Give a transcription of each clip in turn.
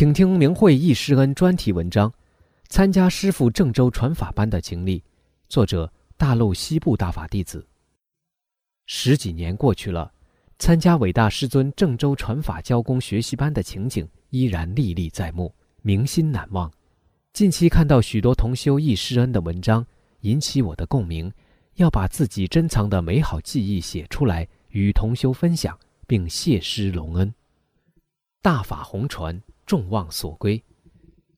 请听明慧忆师恩专题文章：参加师傅郑州传法班的经历。作者：大陆西部大法弟子。十几年过去了，参加伟大师尊郑州传法教功学习班的情景依然历历在目，铭心难忘。近期看到许多同修忆师恩的文章，引起我的共鸣，要把自己珍藏的美好记忆写出来，与同修分享，并谢师隆恩。大法红传。众望所归。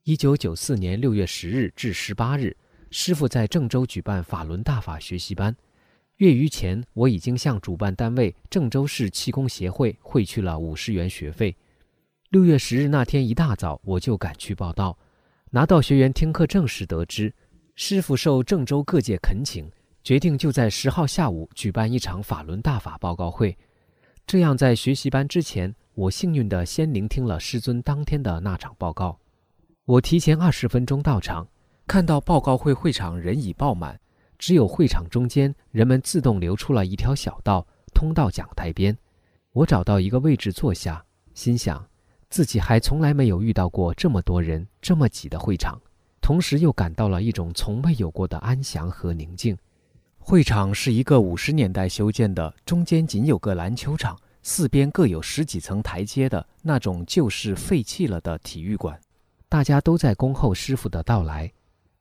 一九九四年六月十日至十八日，师傅在郑州举办法轮大法学习班。月余前，我已经向主办单位郑州市气功协会汇去了五十元学费。六月十日那天一大早，我就赶去报到。拿到学员听课证时，得知师傅受郑州各界恳请，决定就在十号下午举办一场法轮大法报告会。这样，在学习班之前。我幸运地先聆听了师尊当天的那场报告。我提前二十分钟到场，看到报告会会场人已爆满，只有会场中间人们自动留出了一条小道，通到讲台边。我找到一个位置坐下，心想自己还从来没有遇到过这么多人、这么挤的会场，同时又感到了一种从未有过的安详和宁静。会场是一个五十年代修建的，中间仅有个篮球场。四边各有十几层台阶的那种旧式废弃了的体育馆，大家都在恭候师傅的到来，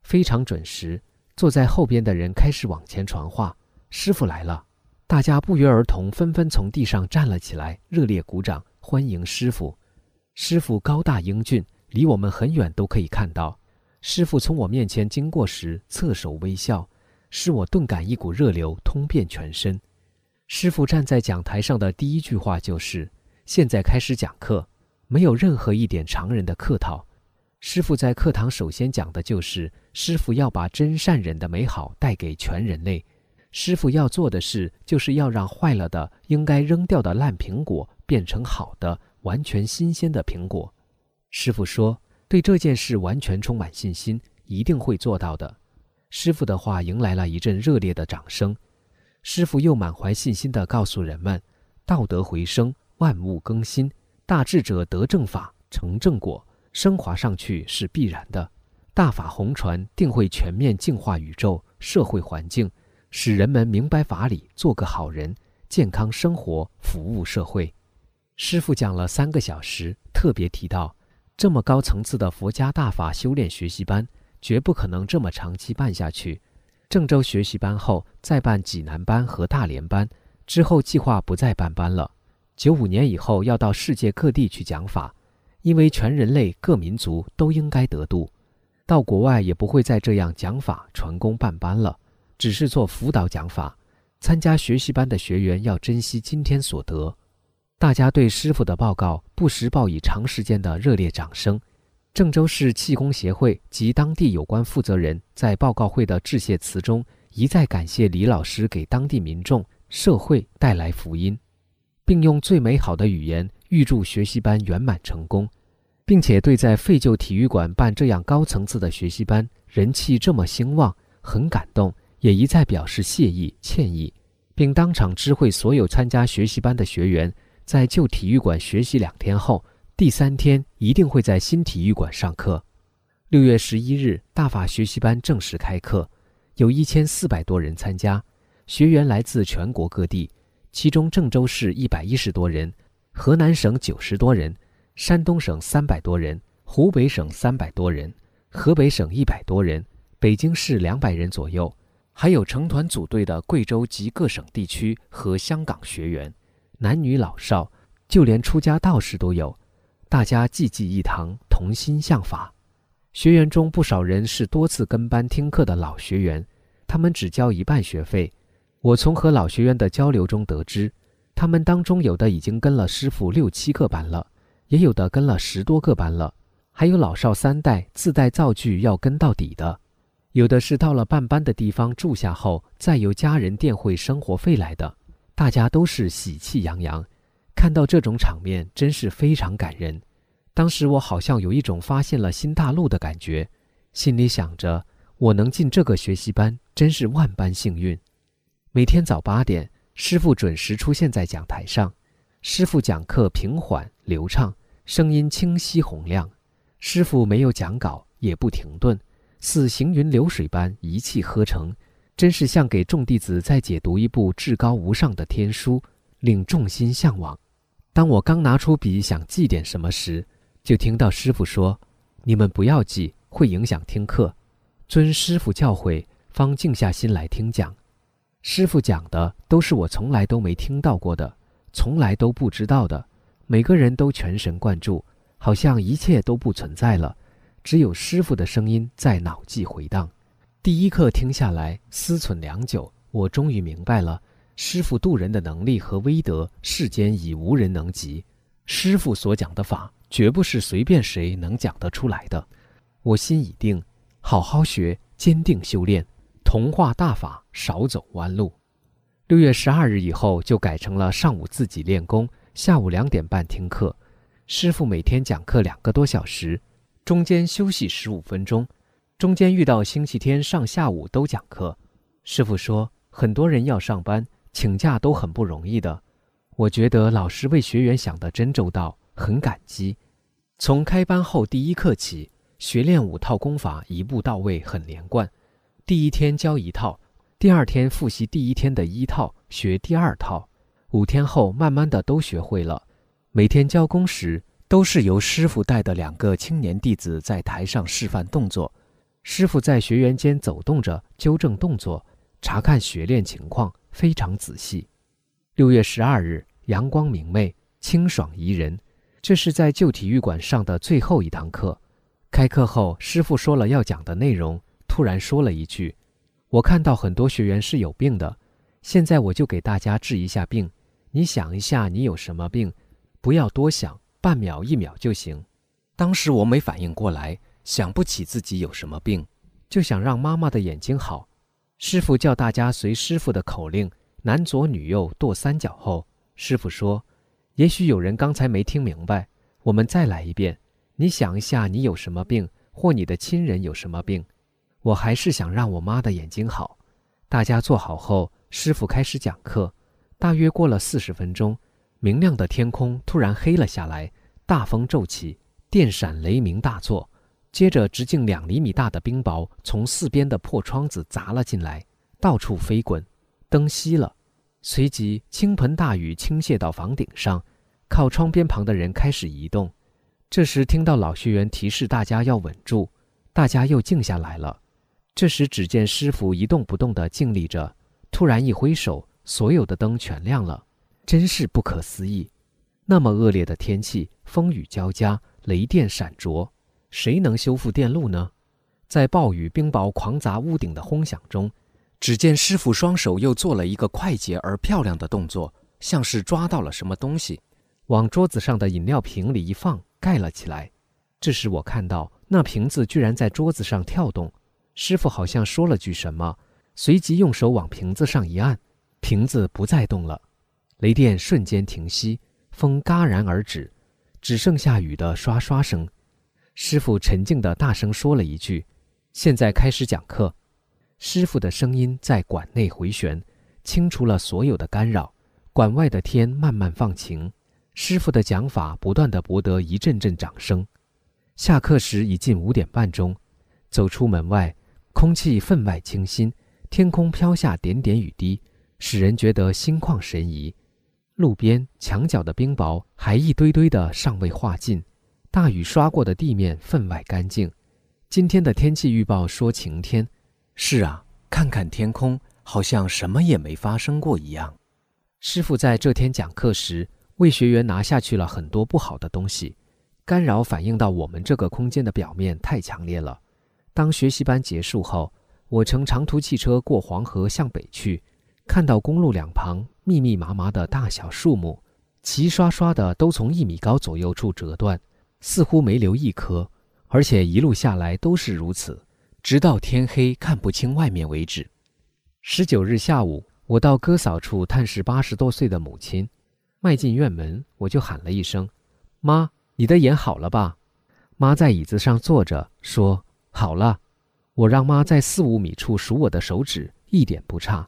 非常准时。坐在后边的人开始往前传话：“师傅来了！”大家不约而同纷纷从地上站了起来，热烈鼓掌欢迎师傅。师傅高大英俊，离我们很远都可以看到。师傅从我面前经过时，侧手微笑，使我顿感一股热流通遍全身。师傅站在讲台上的第一句话就是：“现在开始讲课，没有任何一点常人的客套。”师傅在课堂首先讲的就是：师傅要把真善忍的美好带给全人类。师傅要做的事，就是要让坏了的、应该扔掉的烂苹果变成好的、完全新鲜的苹果。师傅说：“对这件事完全充满信心，一定会做到的。”师傅的话迎来了一阵热烈的掌声。师傅又满怀信心地告诉人们：“道德回升，万物更新，大智者得正法，成正果，升华上去是必然的。大法红传定会全面净化宇宙社会环境，使人们明白法理，做个好人，健康生活，服务社会。”师傅讲了三个小时，特别提到，这么高层次的佛家大法修炼学习班，绝不可能这么长期办下去。郑州学习班后，再办济南班和大连班，之后计划不再办班了。九五年以后要到世界各地去讲法，因为全人类各民族都应该得度。到国外也不会再这样讲法传功办班了，只是做辅导讲法。参加学习班的学员要珍惜今天所得。大家对师傅的报告不时报以长时间的热烈掌声。郑州市气功协会及当地有关负责人在报告会的致谢词中，一再感谢李老师给当地民众、社会带来福音，并用最美好的语言预祝学习班圆满成功，并且对在废旧体育馆办这样高层次的学习班，人气这么兴旺，很感动，也一再表示谢意、歉意，并当场知会所有参加学习班的学员，在旧体育馆学习两天后。第三天一定会在新体育馆上课。六月十一日，大法学习班正式开课，有一千四百多人参加，学员来自全国各地，其中郑州市一百一十多人，河南省九十多人，山东省三百多人，湖北省三百多人，河北省一百多人，北京市两百人左右，还有成团组队的贵州及各省地区和香港学员，男女老少，就连出家道士都有。大家济济一堂，同心向法。学员中不少人是多次跟班听课的老学员，他们只交一半学费。我从和老学员的交流中得知，他们当中有的已经跟了师傅六七个班了，也有的跟了十多个班了，还有老少三代自带灶具要跟到底的，有的是到了半班的地方住下后，再由家人垫会生活费来的。大家都是喜气洋洋，看到这种场面真是非常感人。当时我好像有一种发现了新大陆的感觉，心里想着我能进这个学习班真是万般幸运。每天早八点，师傅准时出现在讲台上。师傅讲课平缓流畅，声音清晰洪亮。师傅没有讲稿，也不停顿，似行云流水般一气呵成。真是像给众弟子在解读一部至高无上的天书，令众心向往。当我刚拿出笔想记点什么时，就听到师傅说：“你们不要记，会影响听课。”遵师傅教诲，方静下心来听讲。师傅讲的都是我从来都没听到过的，从来都不知道的。每个人都全神贯注，好像一切都不存在了，只有师傅的声音在脑际回荡。第一课听下来，思忖良久，我终于明白了，师傅渡人的能力和威德，世间已无人能及。师傅所讲的法，绝不是随便谁能讲得出来的。我心已定，好好学，坚定修炼，同化大法，少走弯路。六月十二日以后，就改成了上午自己练功，下午两点半听课。师傅每天讲课两个多小时，中间休息十五分钟。中间遇到星期天上下午都讲课，师傅说很多人要上班，请假都很不容易的。我觉得老师为学员想得真周到，很感激。从开班后第一课起，学练五套功法，一步到位，很连贯。第一天教一套，第二天复习第一天的一套，学第二套。五天后，慢慢的都学会了。每天教功时，都是由师傅带的两个青年弟子在台上示范动作。师傅在学员间走动着，纠正动作，查看学练情况，非常仔细。六月十二日，阳光明媚，清爽宜人。这是在旧体育馆上的最后一堂课。开课后，师傅说了要讲的内容，突然说了一句：“我看到很多学员是有病的，现在我就给大家治一下病。你想一下，你有什么病？不要多想，半秒一秒就行。”当时我没反应过来。想不起自己有什么病，就想让妈妈的眼睛好。师傅叫大家随师傅的口令，男左女右跺三脚后，师傅说：“也许有人刚才没听明白，我们再来一遍。你想一下，你有什么病，或你的亲人有什么病？我还是想让我妈的眼睛好。”大家坐好后，师傅开始讲课。大约过了四十分钟，明亮的天空突然黑了下来，大风骤起，电闪雷鸣大作。接着，直径两厘米大的冰雹从四边的破窗子砸了进来，到处飞滚。灯熄了，随即倾盆大雨倾泻到房顶上，靠窗边旁的人开始移动。这时，听到老学员提示大家要稳住，大家又静下来了。这时，只见师傅一动不动地静立着，突然一挥手，所有的灯全亮了，真是不可思议。那么恶劣的天气，风雨交加，雷电闪烁。谁能修复电路呢？在暴雨冰雹狂砸屋顶的轰响中，只见师傅双手又做了一个快捷而漂亮的动作，像是抓到了什么东西，往桌子上的饮料瓶里一放，盖了起来。这时我看到那瓶子居然在桌子上跳动，师傅好像说了句什么，随即用手往瓶子上一按，瓶子不再动了。雷电瞬间停息，风戛然而止，只剩下雨的刷刷声。师傅沉静地大声说了一句：“现在开始讲课。”师傅的声音在馆内回旋，清除了所有的干扰。馆外的天慢慢放晴，师傅的讲法不断地博得一阵阵掌声。下课时已近五点半钟，走出门外，空气分外清新，天空飘下点点雨滴，使人觉得心旷神怡。路边墙角的冰雹还一堆堆的，尚未化尽。大雨刷过的地面分外干净。今天的天气预报说晴天。是啊，看看天空，好像什么也没发生过一样。师傅在这天讲课时，为学员拿下去了很多不好的东西，干扰反映到我们这个空间的表面太强烈了。当学习班结束后，我乘长途汽车过黄河向北去，看到公路两旁密密麻麻的大小树木，齐刷刷的都从一米高左右处折断，似乎没留一颗，而且一路下来都是如此，直到天黑看不清外面为止。十九日下午，我到哥嫂处探视八十多岁的母亲，迈进院门，我就喊了一声：“妈，你的眼好了吧？”妈在椅子上坐着，说：“好了。”我让妈在四五米处数我的手指，一点不差。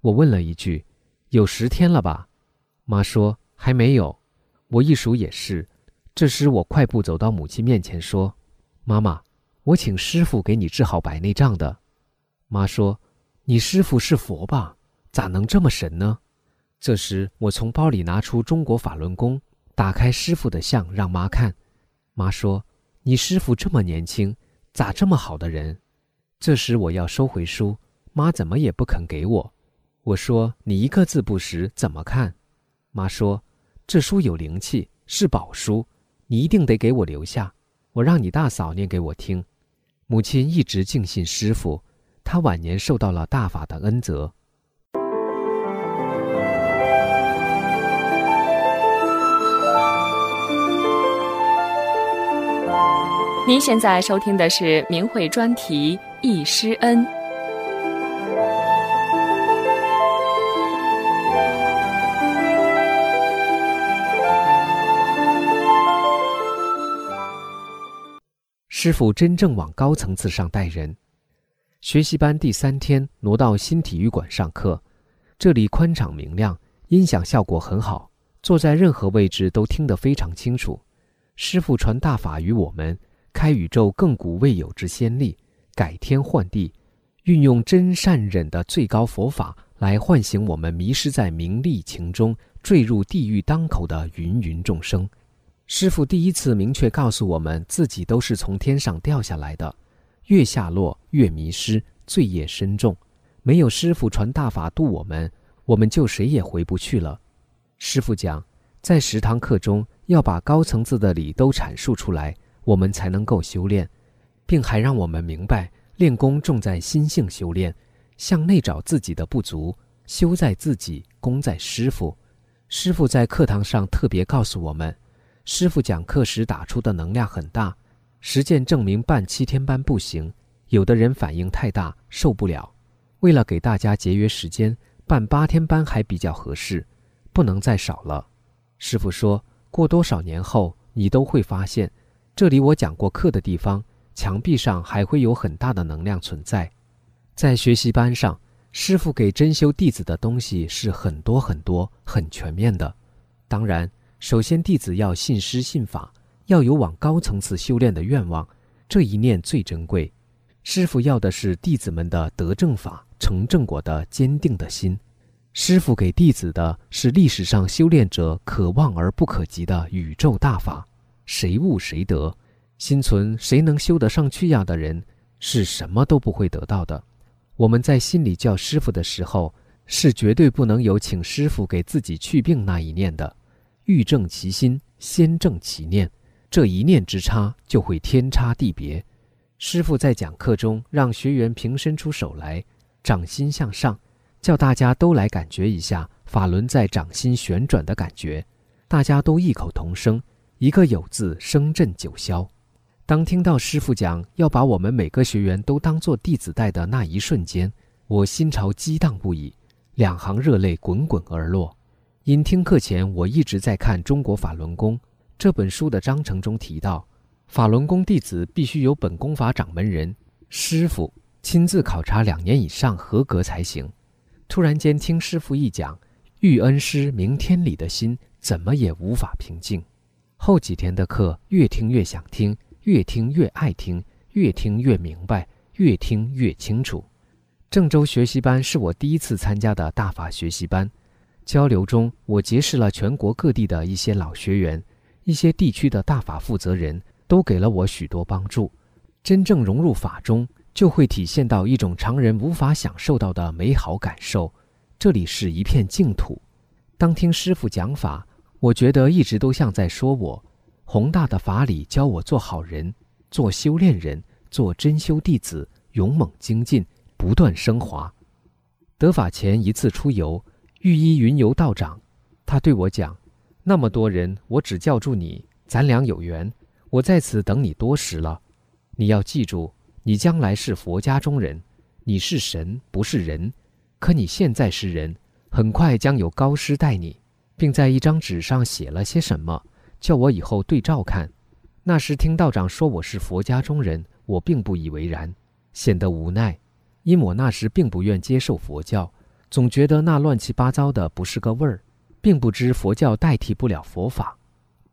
我问了一句：“有十天了吧？”妈说：“还没有。”我一数也是。这时我快步走到母亲面前说：“妈妈，我请师傅给你治好白内障的。”妈说：“你师傅是佛吧？咋能这么神呢？”这时我从包里拿出中国法轮功，打开师傅的像让妈看。妈说：“你师傅这么年轻，咋这么好的人？”这时我要收回书，妈怎么也不肯给我。我说：“你一个字不识，怎么看？”妈说：“这书有灵气，是宝书，你一定得给我留下。我让你大嫂念给我听。”母亲一直敬信师傅，她晚年受到了大法的恩泽。您现在收听的是明慧专题。一师恩，师傅真正往高层次上带人。学习班第三天挪到新体育馆上课，这里宽敞明亮，音响效果很好，坐在任何位置都听得非常清楚。师傅传大法于我们，开宇宙亘古未有之先例。改天换地，运用真善忍的最高佛法来唤醒我们迷失在名利情中、坠入地狱当口的芸芸众生。师父第一次明确告诉我们，自己都是从天上掉下来的，越下落越迷失，罪业深重。没有师父传大法度我们，我们就谁也回不去了。师父讲，在十堂课中要把高层次的理都阐述出来，我们才能够修炼。并还让我们明白，练功重在心性修炼，向内找自己的不足，修在自己，功在师傅。师傅在课堂上特别告诉我们，师傅讲课时打出的能量很大，实践证明办七天班不行，有的人反应太大受不了。为了给大家节约时间，办八天班还比较合适，不能再少了。师傅说过多少年后，你都会发现，这里我讲过课的地方。墙壁上还会有很大的能量存在，在学习班上，师傅给真修弟子的东西是很多很多、很全面的。当然，首先弟子要信师信法，要有往高层次修炼的愿望，这一念最珍贵。师傅要的是弟子们的得正法、成正果的坚定的心。师傅给弟子的是历史上修炼者可望而不可及的宇宙大法，谁悟谁得。心存谁能修得上去呀的人，是什么都不会得到的。我们在心里叫师傅的时候，是绝对不能有请师傅给自己去病那一念的。欲正其心，先正其念，这一念之差就会天差地别。师傅在讲课中让学员平伸出手来，掌心向上，叫大家都来感觉一下法轮在掌心旋转的感觉。大家都异口同声，一个有字声震九霄。当听到师傅讲要把我们每个学员都当做弟子带的那一瞬间，我心潮激荡不已，两行热泪滚滚而落。因听课前我一直在看《中国法轮功》这本书的章程中提到，法轮功弟子必须有本功法掌门人师傅亲自考察两年以上合格才行。突然间听师傅一讲，遇恩师明天里的心怎么也无法平静。后几天的课越听越想听。越听越爱听，越听越明白，越听越清楚。郑州学习班是我第一次参加的大法学习班，交流中我结识了全国各地的一些老学员，一些地区的大法负责人都给了我许多帮助。真正融入法中，就会体现到一种常人无法享受到的美好感受。这里是一片净土。当听师傅讲法，我觉得一直都像在说我。宏大的法理教我做好人，做修炼人，做真修弟子，勇猛精进，不断升华。得法前一次出游，遇一云游道长，他对我讲：“那么多人，我只叫住你，咱俩有缘，我在此等你多时了。你要记住，你将来是佛家中人，你是神，不是人。可你现在是人，很快将有高师带你，并在一张纸上写了些什么，叫我以后对照看。那时听道长说我是佛家中人，我并不以为然，显得无奈。”因我那时并不愿接受佛教，总觉得那乱七八糟的不是个味儿，并不知佛教代替不了佛法。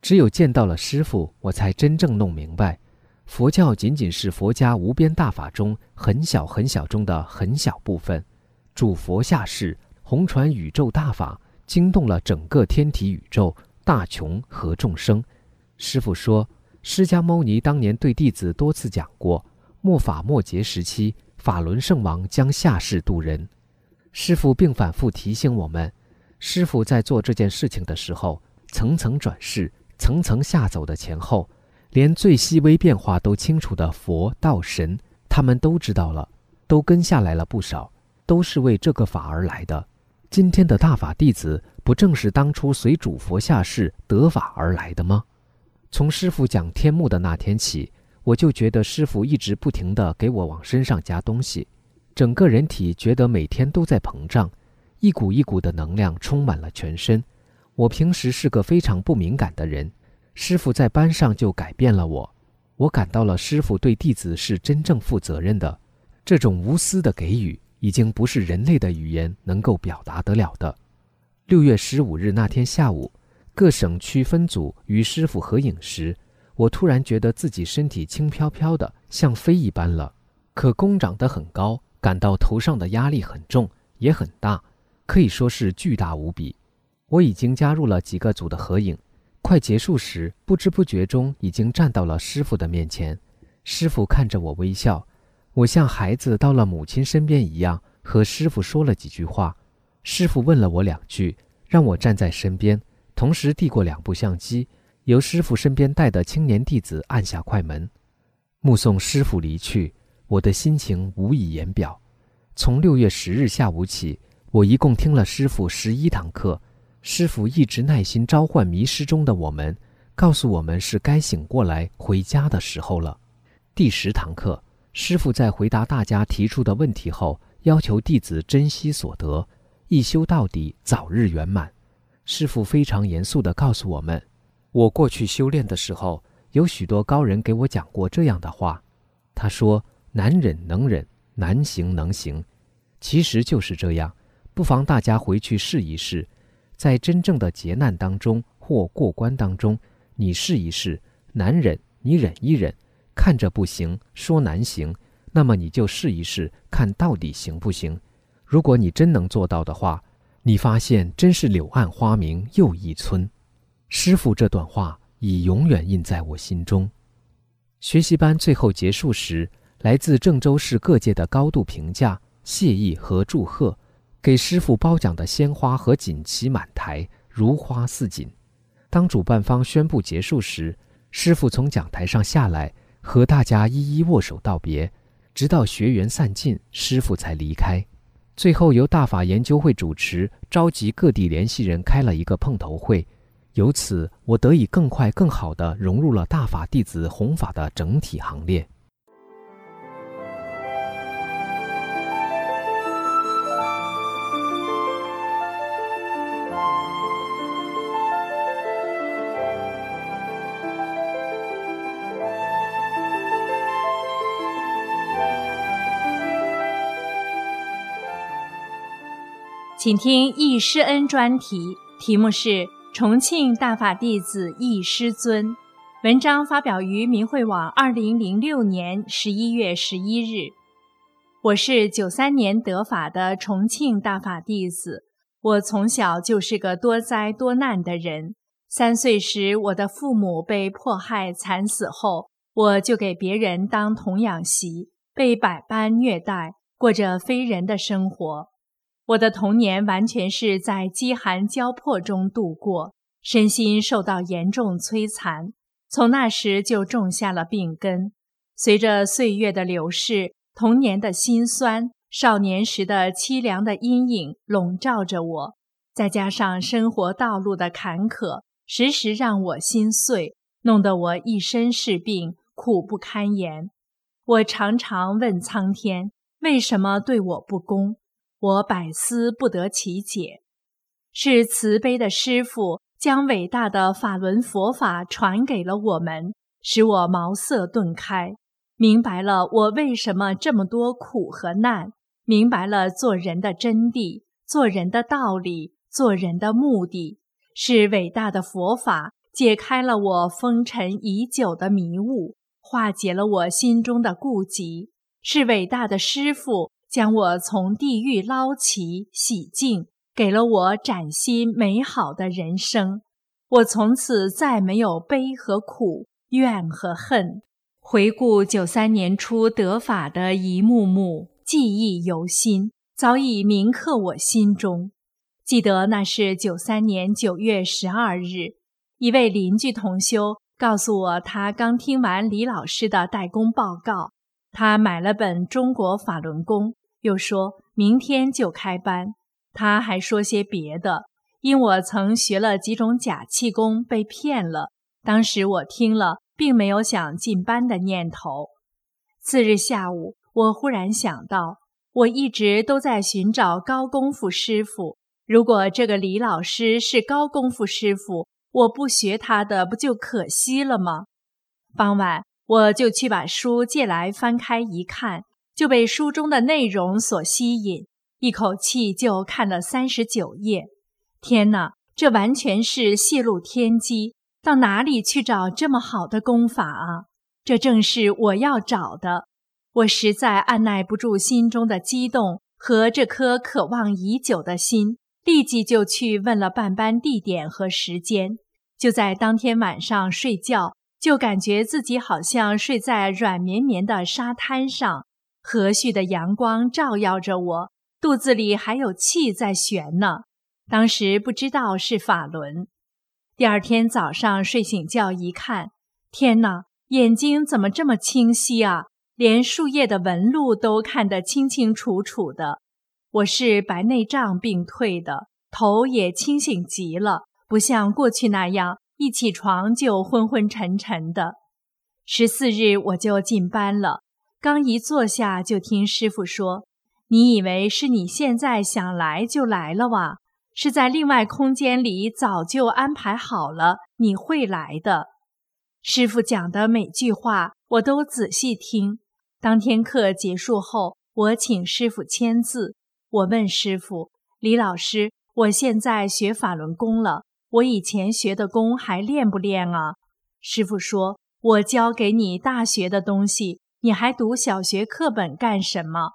只有见到了师傅，我才真正弄明白，佛教仅仅是佛家无边大法中很小很小中的很小部分。主佛下世，红传宇宙大法，惊动了整个天体宇宙大穷和众生。师傅说，释迦牟尼当年对弟子多次讲过，末法末劫时期。法轮圣王将下世渡人，师傅并反复提醒我们：师傅在做这件事情的时候，层层转世、层层下走的前后，连最细微变化都清楚的佛道神，他们都知道了，都跟下来了不少，都是为这个法而来的。今天的大法弟子，不正是当初随主佛下世得法而来的吗？从师傅讲天幕的那天起。我就觉得师傅一直不停地给我往身上加东西，整个人体觉得每天都在膨胀，一股一股的能量充满了全身。我平时是个非常不敏感的人，师傅在班上就改变了我。我感到了师傅对弟子是真正负责任的，这种无私的给予已经不是人类的语言能够表达得了的。六月十五日那天下午，各省区分组与师傅合影时。我突然觉得自己身体轻飘飘的，像飞一般了。可弓长得很高，感到头上的压力很重，也很大，可以说是巨大无比。我已经加入了几个组的合影，快结束时，不知不觉中已经站到了师傅的面前。师傅看着我微笑，我像孩子到了母亲身边一样，和师傅说了几句话。师傅问了我两句，让我站在身边，同时递过两部相机。由师傅身边带的青年弟子按下快门，目送师傅离去，我的心情无以言表。从六月十日下午起，我一共听了师傅十一堂课，师傅一直耐心召唤迷失中的我们，告诉我们是该醒过来回家的时候了。第十堂课，师傅在回答大家提出的问题后，要求弟子珍惜所得，一修到底，早日圆满。师傅非常严肃地告诉我们。我过去修炼的时候，有许多高人给我讲过这样的话。他说：“难忍能忍，难行能行。”其实就是这样。不妨大家回去试一试，在真正的劫难当中或过关当中，你试一试难忍，你忍一忍，看着不行，说难行，那么你就试一试，看到底行不行。如果你真能做到的话，你发现真是柳暗花明又一村。师傅这段话已永远印在我心中。学习班最后结束时，来自郑州市各界的高度评价、谢意和祝贺，给师傅褒奖的鲜花和锦旗满台，如花似锦。当主办方宣布结束时，师傅从讲台上下来，和大家一一握手道别，直到学员散尽，师傅才离开。最后由大法研究会主持，召集各地联系人开了一个碰头会。由此，我得以更快、更好地融入了大法弟子弘法的整体行列。请听易师恩专题，题目是。重庆大法弟子易师尊，文章发表于明慧网，二零零六年十一月十一日。我是九三年得法的重庆大法弟子。我从小就是个多灾多难的人。三岁时，我的父母被迫害惨死后，我就给别人当童养媳，被百般虐待，过着非人的生活。我的童年完全是在饥寒交迫中度过，身心受到严重摧残。从那时就种下了病根。随着岁月的流逝，童年的辛酸少年时的凄凉的阴影笼罩着我，再加上生活道路的坎坷，时时让我心碎，弄得我一身是病，苦不堪言。我常常问苍天，为什么对我不公？我百思不得其解。是慈悲的师父将伟大的法轮佛法传给了我们，使我茅塞顿开，明白了我为什么这么多苦和难，明白了做人的真谛、做人的道理、做人的目的。是伟大的佛法解开了我封尘已久的迷雾，化解了我心中的顾忌。是伟大的师父将我从地狱捞起、洗净。给了我崭新美好的人生，我从此再没有悲和苦、怨和恨。回顾九三年初得法的一幕幕，记忆犹新，早已铭刻我心中。记得那是九三年九月十二日，一位邻居同修告诉我，他刚听完李老师的代工报告，他买了本《中国法轮功》，又说明天就开班。他还说些别的，因我曾学了几种假气功被骗了。当时我听了，并没有想进班的念头。次日下午，我忽然想到，我一直都在寻找高功夫师傅。如果这个李老师是高功夫师傅，我不学他的，不就可惜了吗？傍晚，我就去把书借来翻开一看，就被书中的内容所吸引。一口气就看了三十九页，天哪，这完全是泄露天机！到哪里去找这么好的功法啊？这正是我要找的。我实在按耐不住心中的激动和这颗渴望已久的心，立即就去问了办班地点和时间。就在当天晚上睡觉，就感觉自己好像睡在软绵绵的沙滩上，和煦的阳光照耀着我。肚子里还有气在旋呢，当时不知道是法轮。第二天早上睡醒觉一看，天哪，眼睛怎么这么清晰啊？连树叶的纹路都看得清清楚楚的。我是白内障病退的，头也清醒极了，不像过去那样一起床就昏昏沉沉的。十四日我就进班了，刚一坐下就听师傅说。你以为是你现在想来就来了哇？是在另外空间里早就安排好了，你会来的。师傅讲的每句话我都仔细听。当天课结束后，我请师傅签字。我问师傅：“李老师，我现在学法轮功了，我以前学的功还练不练啊？”师傅说：“我教给你大学的东西，你还读小学课本干什么？”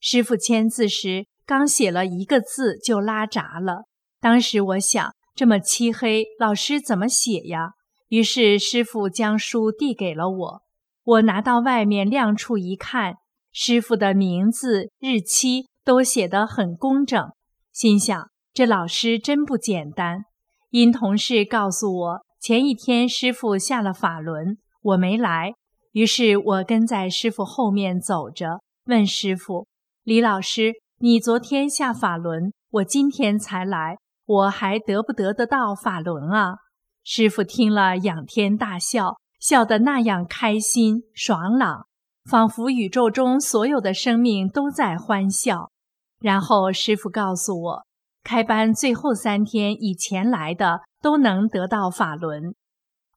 师傅签字时，刚写了一个字就拉闸了。当时我想，这么漆黑，老师怎么写呀？于是师傅将书递给了我。我拿到外面亮处一看，师傅的名字、日期都写得很工整，心想这老师真不简单。因同事告诉我，前一天师傅下了法轮，我没来，于是我跟在师傅后面走着，问师傅。李老师，你昨天下法轮，我今天才来，我还得不得得到法轮啊？师傅听了，仰天大笑，笑得那样开心爽朗，仿佛宇宙中所有的生命都在欢笑。然后师傅告诉我，开班最后三天以前来的都能得到法轮。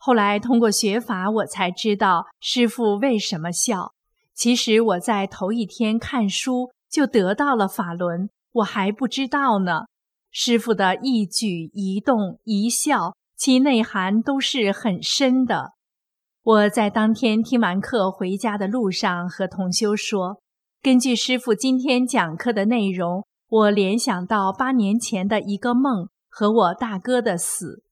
后来通过学法，我才知道师傅为什么笑。其实我在头一天看书。就得到了法轮，我还不知道呢。师傅的一举一动一笑，其内涵都是很深的。我在当天听完课回家的路上，和同修说：“根据师傅今天讲课的内容，我联想到八年前的一个梦和我大哥的死。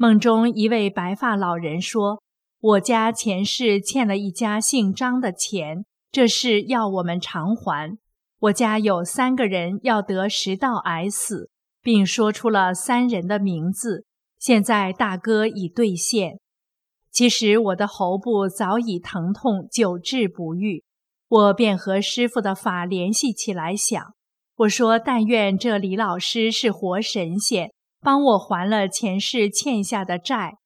梦中一位白发老人说：‘我家前世欠了一家姓张的钱，这事要我们偿还。’”我家有三个人要得食道癌死，并说出了三人的名字。现在大哥已兑现。其实我的喉部早已疼痛久治不愈。我便和师傅的法联系起来，想我说：“但愿这李老师是活神仙，帮我还了前世欠下的债。”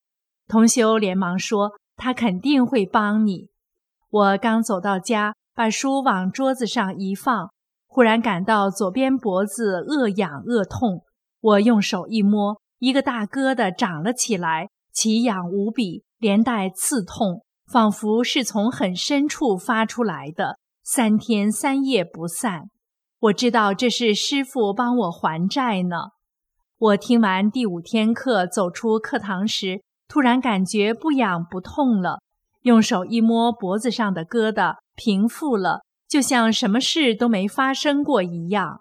同修连忙说：“他肯定会帮你。”我刚走到家，把书往桌子上一放，忽然感到左边脖子恶痒恶痛。我用手一摸，一个大疙瘩长了起来，奇痒无比，连带刺痛。仿佛是从很深处发出来的，三天三夜不散。我知道这是师傅帮我还债呢。我听完第五天课，走出课堂时，突然感觉不痒不痛了。用手一摸脖子上的疙瘩，平复了，就像什么事都没发生过一样。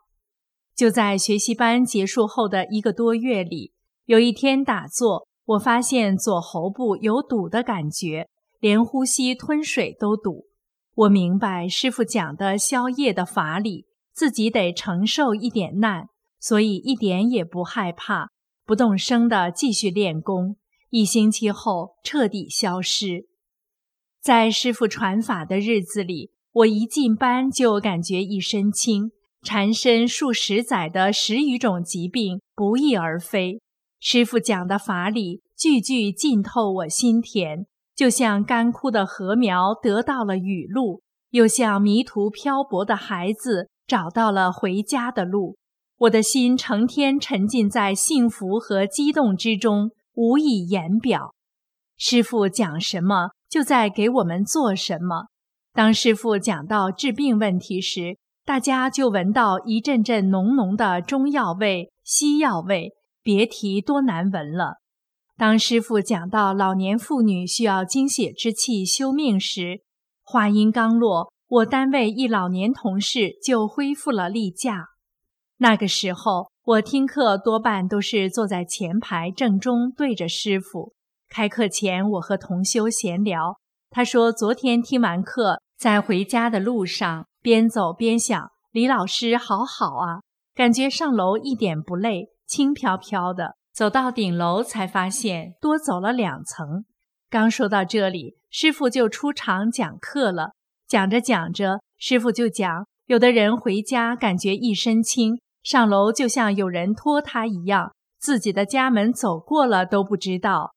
就在学习班结束后的一个多月里，有一天打坐，我发现左喉部有堵的感觉。连呼吸吞水都堵，我明白师傅讲的消业的法理，自己得承受一点难，所以一点也不害怕，不动声的继续练功。一星期后彻底消失。在师傅传法的日子里，我一进班就感觉一身轻，缠身数十载的十余种疾病不翼而飞。师傅讲的法理句句浸透我心田。就像干枯的禾苗得到了雨露，又像迷途漂泊的孩子找到了回家的路。我的心成天沉浸在幸福和激动之中，无以言表。师傅讲什么，就在给我们做什么。当师傅讲到治病问题时，大家就闻到一阵阵浓浓的中药味、西药味，别提多难闻了。当师傅讲到老年妇女需要精血之气修命时，话音刚落，我单位一老年同事就恢复了例假。那个时候，我听课多半都是坐在前排正中对着师傅。开课前，我和同修闲聊，他说昨天听完课，在回家的路上边走边想，李老师好好啊，感觉上楼一点不累，轻飘飘的。走到顶楼，才发现多走了两层。刚说到这里，师傅就出场讲课了。讲着讲着，师傅就讲：有的人回家感觉一身轻，上楼就像有人拖他一样，自己的家门走过了都不知道。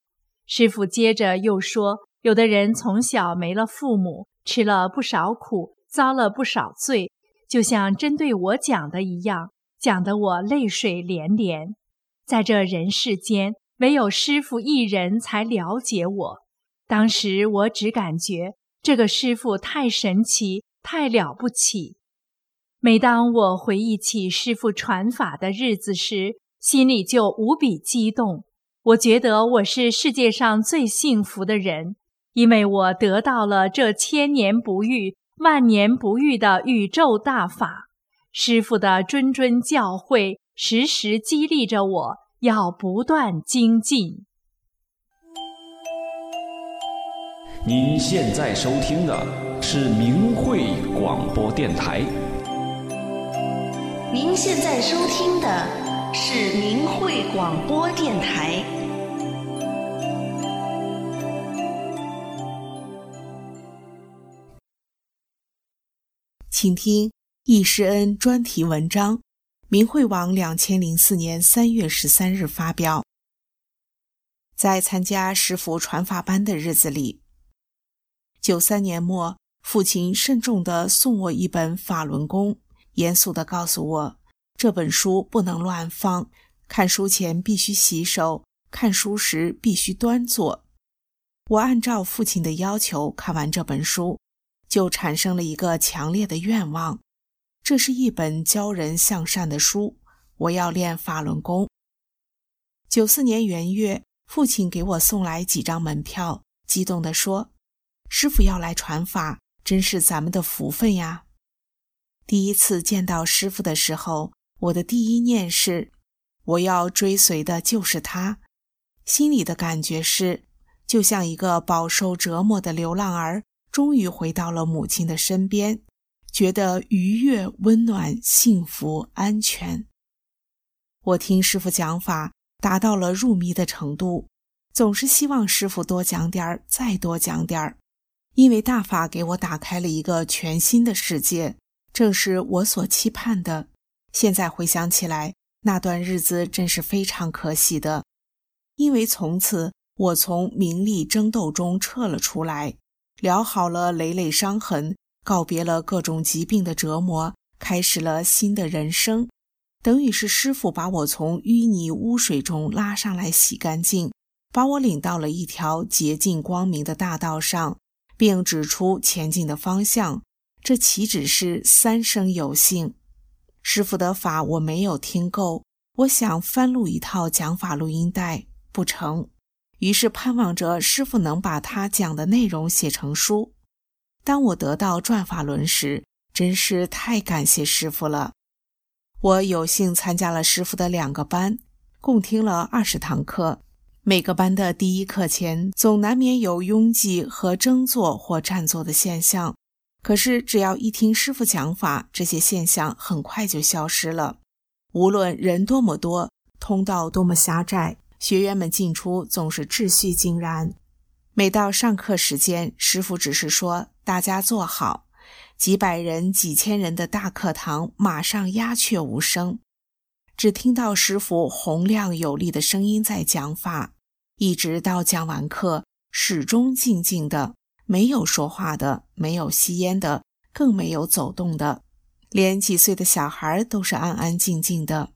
师傅接着又说：有的人从小没了父母，吃了不少苦，遭了不少罪，就像针对我讲的一样，讲得我泪水连连。在这人世间，唯有师傅一人才了解我。当时我只感觉这个师傅太神奇，太了不起。每当我回忆起师傅传法的日子时，心里就无比激动。我觉得我是世界上最幸福的人，因为我得到了这千年不遇、万年不遇的宇宙大法。师傅的谆谆教诲。时时激励着我，要不断精进。您现在收听的是明慧广播电台。您现在收听的是明慧广播电台。请听易师恩专题文章。明慧网两千零四年三月十三日发表。在参加师傅传法班的日子里，九三年末，父亲慎重地送我一本法轮功，严肃地告诉我，这本书不能乱放，看书前必须洗手，看书时必须端坐。我按照父亲的要求看完这本书，就产生了一个强烈的愿望。这是一本教人向善的书，我要练法轮功。九四年元月，父亲给我送来几张门票，激动地说：“师傅要来传法，真是咱们的福分呀！”第一次见到师傅的时候，我的第一念是：我要追随的就是他。心里的感觉是，就像一个饱受折磨的流浪儿，终于回到了母亲的身边。觉得愉悦、温暖、幸福、安全。我听师傅讲法，达到了入迷的程度，总是希望师傅多讲点儿，再多讲点儿。因为大法给我打开了一个全新的世界，正是我所期盼的。现在回想起来，那段日子真是非常可喜的，因为从此我从名利争斗中撤了出来，疗好了累累伤痕，告别了各种疾病的折磨，开始了新的人生。等于是师傅把我从淤泥污水中拉上来，洗干净，把我领到了一条洁净光明的大道上。并指出前进的方向，这岂止是三生有幸？师傅的法我没有听够，我想翻录一套讲法录音带，不成。于是盼望着师傅能把他讲的内容写成书。当我得到转法轮时，真是太感谢师傅了。我有幸参加了师傅的两个班，共听了二十堂课。每个班的第一课前，总难免有拥挤和争坐或占座的现象。可是，只要一听师傅讲法，这些现象很快就消失了。无论人多么多，通道多么狭窄，学员们进出总是秩序井然。每到上课时间，师傅只是说：“大家坐好。”几百人、几千人的大课堂马上鸦雀无声，只听到师傅洪亮有力的声音在讲法。一直到讲完课，始终静静的，没有说话的，没有吸烟的，更没有走动的，连几岁的小孩都是安安静静的。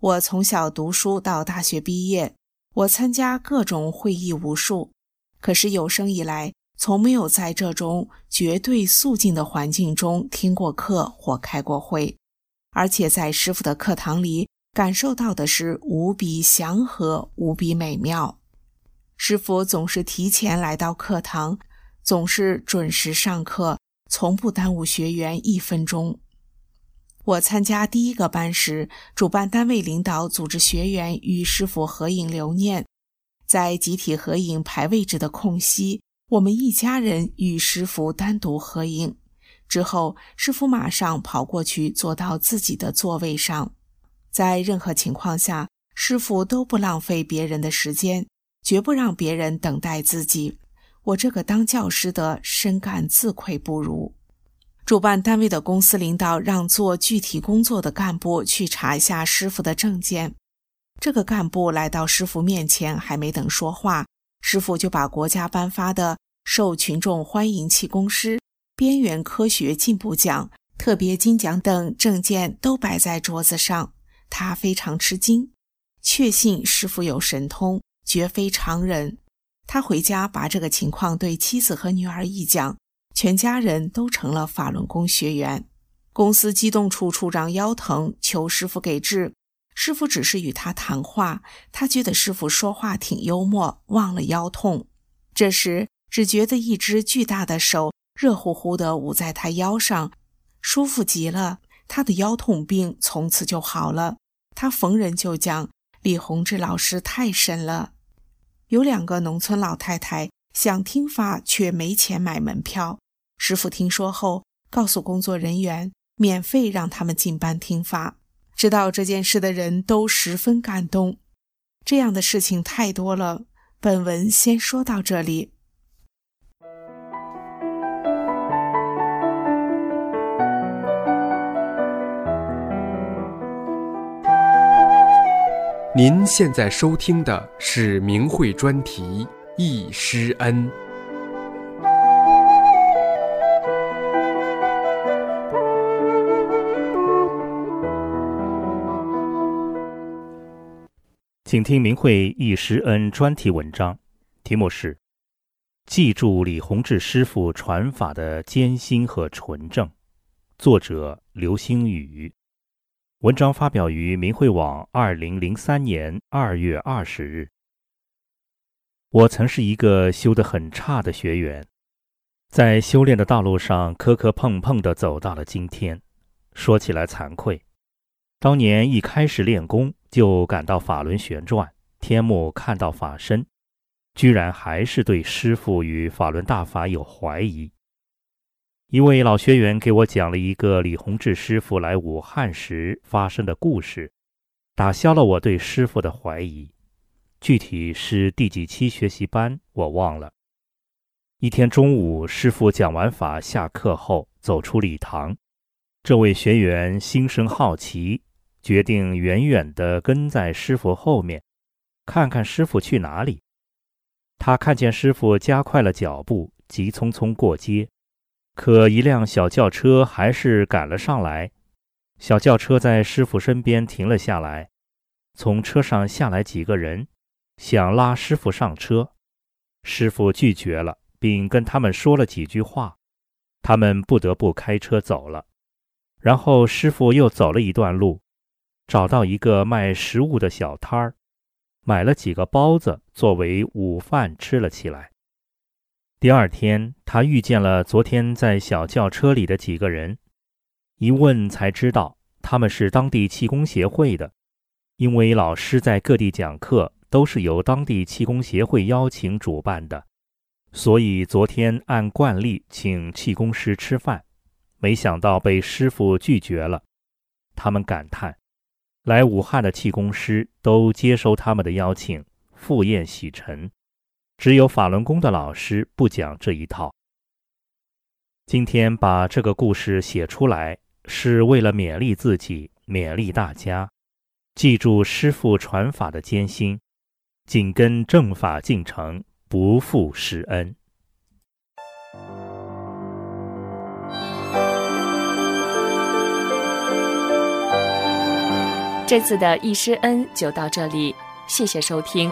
我从小读书到大学毕业，我参加各种会议无数，可是有生以来从没有在这种绝对肃静的环境中听过课或开过会，而且在师傅的课堂里感受到的是无比祥和、无比美妙。师傅总是提前来到课堂，总是准时上课，从不耽误学员一分钟。我参加第一个班时，主办单位领导组织学员与师傅合影留念，在集体合影排位置的空隙，我们一家人与师傅单独合影。之后，师傅马上跑过去坐到自己的座位上。在任何情况下，师傅都不浪费别人的时间。绝不让别人等待自己，我这个当教师的深感自愧不如。主办单位的公司领导让做具体工作的干部去查一下师傅的证件。这个干部来到师傅面前，还没等说话，师傅就把国家颁发的受群众欢迎气功师边缘科学进步奖、特别金奖等证件都摆在桌子上。他非常吃惊，确信师傅有神通。绝非常人。他回家把这个情况对妻子和女儿一讲，全家人都成了法轮功学员。公司机动处处长腰疼，求师傅给治。师傅只是与他谈话，他觉得师傅说话挺幽默，忘了腰痛。这时只觉得一只巨大的手热乎乎的捂在他腰上，舒服极了。他的腰痛病从此就好了。他逢人就讲：“李洪志老师太神了。”有两个农村老太太想听法，却没钱买门票。师傅听说后，告诉工作人员免费让他们进班听法。知道这件事的人都十分感动。这样的事情太多了。本文先说到这里。您现在收听的是明慧专题《易师恩》。请听明慧易师恩专题文章，题目是《记住李洪志师傅传法的艰辛和纯正》，作者刘星宇。文章发表于明慧网，二零零三年二月二十日。我曾是一个修得很差的学员，在修炼的道路上磕磕碰碰地走到了今天。说起来惭愧，当年一开始练功就感到法轮旋转，天目看到法身，居然还是对师傅与法轮大法有怀疑。一位老学员给我讲了一个李洪志师傅来武汉时发生的故事，打消了我对师傅的怀疑。具体是第几期学习班我忘了。一天中午，师傅讲完法下课后，走出礼堂。这位学员心生好奇，决定远远地跟在师傅后面，看看师傅去哪里。他看见师傅加快了脚步，急匆匆过街，可一辆小轿车还是赶了上来。小轿车在师傅身边停了下来，从车上下来几个人，想拉师傅上车，师傅拒绝了，并跟他们说了几句话，他们不得不开车走了。然后师傅又走了一段路，找到一个卖食物的小摊儿，买了几个包子作为午饭吃了起来。第二天，他遇见了昨天在小轿车里的几个人，一问才知道他们是当地气功协会的，因为老师在各地讲课都是由当地气功协会邀请主办的，所以昨天按惯例请气功师吃饭。没想到被师傅拒绝了，他们感叹：来武汉的气功师都接收他们的邀请，赴宴洗尘，只有法轮功的老师不讲这一套。今天把这个故事写出来，是为了勉励自己，勉励大家，记住师傅传法的艰辛，紧跟正法进程，不负师恩。这次的易师恩就到这里，谢谢收听。